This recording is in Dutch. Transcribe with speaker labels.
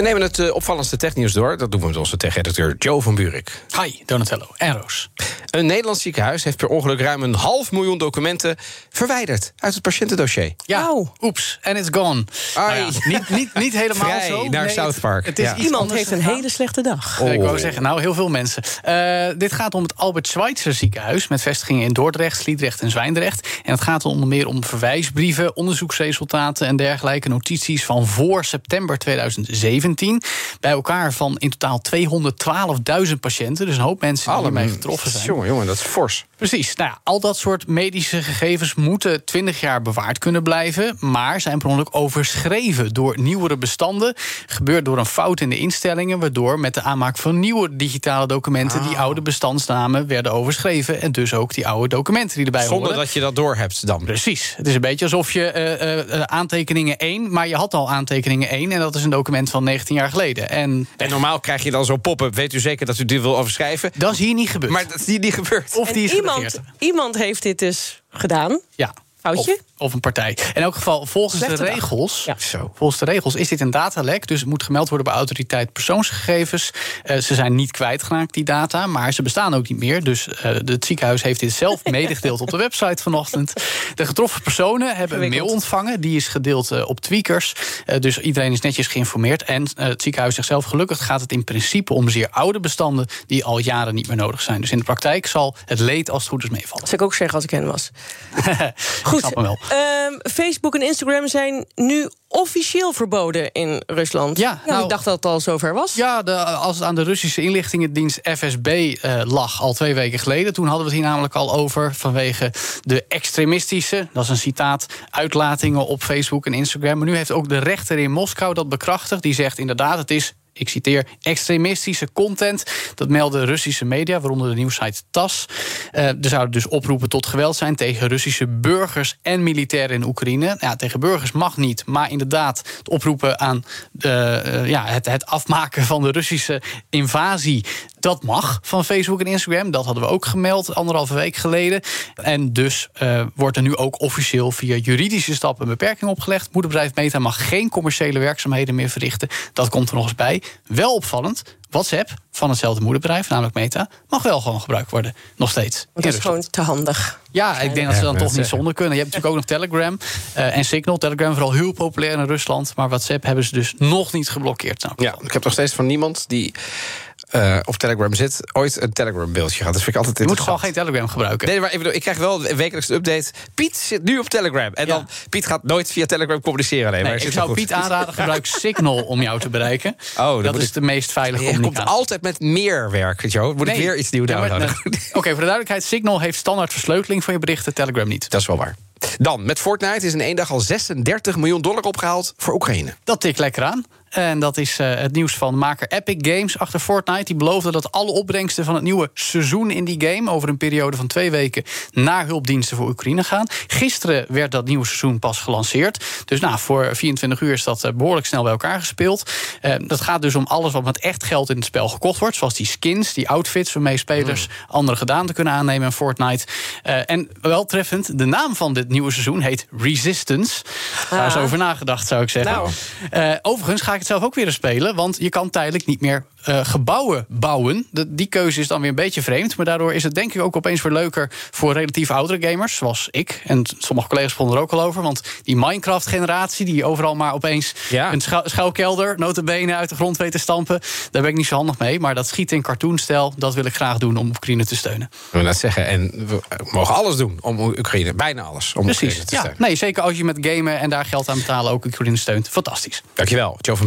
Speaker 1: We nemen het uh, opvallendste technieuws door. Dat doen we met onze tech-editor Joe van Buurik.
Speaker 2: Hi, Donatello en Roos.
Speaker 1: Een Nederlands ziekenhuis heeft per ongeluk ruim een half miljoen documenten verwijderd uit het patiëntendossier.
Speaker 2: Ja, oh. oeps, en it's gone. Nou ja, niet, niet, niet helemaal
Speaker 1: Vrij
Speaker 2: zo.
Speaker 1: naar
Speaker 2: Nee,
Speaker 1: South Park.
Speaker 2: Het, het is
Speaker 1: Ja.
Speaker 2: iets
Speaker 3: Iemand heeft een hele slechte dag.
Speaker 2: Ik wou
Speaker 1: Oh.
Speaker 2: zeggen, nou, heel veel mensen. Eh, dit gaat om het Albert Schweitzer ziekenhuis... met vestigingen in Dordrecht, Sliedrecht en Zwijndrecht. En het gaat onder meer om verwijsbrieven, onderzoeksresultaten... en dergelijke notities van voor september 2017. Bij elkaar van in totaal 212.000 patiënten. Dus een hoop mensen die hiermee getroffen zijn.
Speaker 1: Jongen, jongen, dat is fors.
Speaker 2: Precies. Nou ja, al dat soort medische gegevens moeten 20 jaar bewaard kunnen blijven, maar zijn per ongeluk overschreven door nieuwere bestanden. Gebeurt door een fout in de instellingen, waardoor met de aanmaak van nieuwe digitale documenten die oude bestandsnamen werden overschreven en dus ook die oude documenten die erbij
Speaker 1: Zonder
Speaker 2: horen.
Speaker 1: dat je dat doorhebt dan.
Speaker 2: Precies. Het is een beetje alsof je eh, eh, eh, aantekeningen 1, maar je had al aantekeningen 1 en dat is een document van 19 jaar geleden. En
Speaker 1: En normaal krijg je dan zo'n pop-up. Weet u zeker dat u dit wil overschrijven?
Speaker 2: dat is hier niet gebeurd.
Speaker 1: Maar dat is hier niet gebeurd.
Speaker 2: of die is
Speaker 3: En iemand, iemand heeft dit dus gedaan.
Speaker 2: Ja.
Speaker 3: Foutje?
Speaker 2: Of, of een partij. In elk geval, volgens
Speaker 3: Slechte
Speaker 2: de regels.
Speaker 3: Ja.
Speaker 1: Zo.
Speaker 2: Volgens de regels is dit een datalek. Dus het moet gemeld worden bij autoriteit persoonsgegevens. Eh, ze zijn niet kwijtgeraakt, die data. Maar ze bestaan ook niet meer. Dus eh, het ziekenhuis heeft dit zelf medegedeeld op de website vanochtend. De getroffen personen hebben een mail ontvangen. Die is gedeeld eh, op Tweakers. Dus iedereen is netjes geïnformeerd. En het ziekenhuis zegt zelf, gelukkig gaat het in principe om zeer oude bestanden. die al jaren niet meer nodig zijn. Dus in de praktijk zal het leed als het goed is meevallen.
Speaker 3: Zou ik ook zeggen als ik hen was. Goed.
Speaker 2: Snap hem wel.
Speaker 3: Ehm, Facebook en Instagram zijn nu officieel verboden in Rusland.
Speaker 2: Ja, nou-
Speaker 3: ik dacht dat het al zover was.
Speaker 2: Ja, de, als het aan de Russische inlichtingendienst FSB eh, lag al twee weken geleden. Toen hadden we het hier namelijk al over vanwege de extremistische, dat is een citaat, uitlatingen op Facebook en Instagram. Maar nu heeft ook de rechter in Moskou dat bekrachtigd. Die zegt inderdaad, het is. Ik citeer, extremistische content. Dat melden Russische media, waaronder de nieuwsite TAS. Eh, er zouden dus oproepen tot geweld zijn tegen Russische burgers en militairen in Oekraïne. Ja, tegen burgers mag niet, maar inderdaad, het oproepen aan de, eh, ja, het, het afmaken van de Russische invasie. Dat mag van Facebook en Instagram. Dat hadden we ook gemeld anderhalve week geleden. En dus eh, wordt er nu ook officieel via juridische stappen een beperking opgelegd. Moederbedrijf Meta mag geen commerciële werkzaamheden meer verrichten. Dat komt er nog eens bij. Wel opvallend. WhatsApp van hetzelfde moederbedrijf, namelijk Meta, mag wel gewoon gebruikt worden. Nog steeds.
Speaker 3: Dat is
Speaker 2: Rusland.
Speaker 3: gewoon te handig.
Speaker 2: Ja, ik denk dat ze dan toch niet zonder kunnen. Je hebt natuurlijk ook nog Telegram eh, en Signal. Telegram vooral heel populair in Rusland. Maar WhatsApp hebben ze dus nog niet geblokkeerd. Nou,
Speaker 1: Ja, ik heb nog steeds van niemand die eh, op Telegram zit... ooit een Telegram-beeldje gehad. Dat vind ik altijd
Speaker 2: je moet gewoon geen Telegram gebruiken.
Speaker 1: Nee, maar ik, bedoel, ik krijg wel een wekelijkse update. Piet zit nu op Telegram. En
Speaker 2: Ja.
Speaker 1: dan, Piet gaat nooit via Telegram communiceren.
Speaker 2: Nee, ik zou Piet aanraden, gebruik Signal om jou te bereiken.
Speaker 1: dan
Speaker 2: dat is
Speaker 1: ik-
Speaker 2: de meest veilige
Speaker 1: Je komt altijd met meer werk, Joe. Moet ik
Speaker 2: Nee.
Speaker 1: weer iets nieuws
Speaker 2: Ja,
Speaker 1: downloaden?
Speaker 2: Oké, voor de duidelijkheid. Signal heeft standaard versleuteling van je berichten. Telegram niet.
Speaker 1: Dat is wel waar. Dan, met Fortnite is in één dag al 36 miljoen dollar opgehaald voor Oekraïne.
Speaker 2: Dat tikt lekker aan. En dat is eh, het nieuws van maker Epic Games achter Fortnite. Die beloofde dat alle opbrengsten van het nieuwe seizoen in die game... over een periode van twee weken naar hulpdiensten voor Oekraïne gaan. Gisteren werd dat nieuwe seizoen pas gelanceerd. Dus nou, voor 24 uur is dat eh, behoorlijk snel bij elkaar gespeeld. Eh, dat gaat dus om alles wat met echt geld in het spel gekocht wordt. Zoals die skins, die outfits waarmee spelers andere gedaanten kunnen aannemen in Fortnite. Eh, en wel treffend, de naam van dit nieuwe seizoen heet Resistance. Daar is
Speaker 3: Ah.
Speaker 2: over nagedacht, zou ik zeggen.
Speaker 3: Nou.
Speaker 2: Overigens ga ik het zelf ook weer spelen. Want je kan tijdelijk niet meer eh, gebouwen bouwen. De- die keuze is dan weer een beetje vreemd. Maar daardoor is het denk ik ook opeens weer leuker voor relatief oudere gamers. Zoals ik. En sommige collega's vonden er ook al over. Want die Minecraft-generatie, die overal maar opeens
Speaker 1: Ja.
Speaker 2: een schu- schuilkelder, notabene uit de grond weet te stampen. Daar ben ik niet zo handig mee. Maar dat schieten in cartoonstijl, dat wil ik graag doen om Oekraïne te steunen.
Speaker 1: Wil net zeggen, en we mogen alles doen om Oekraïne. Bijna alles om
Speaker 2: Precies.
Speaker 1: Oekraïne te
Speaker 2: Ja,
Speaker 1: steunen.
Speaker 2: nee, zeker als je met gamen en daar geld aan betalen ook Oekraïne steunt. Fantastisch.
Speaker 1: Dankjewel, Joe van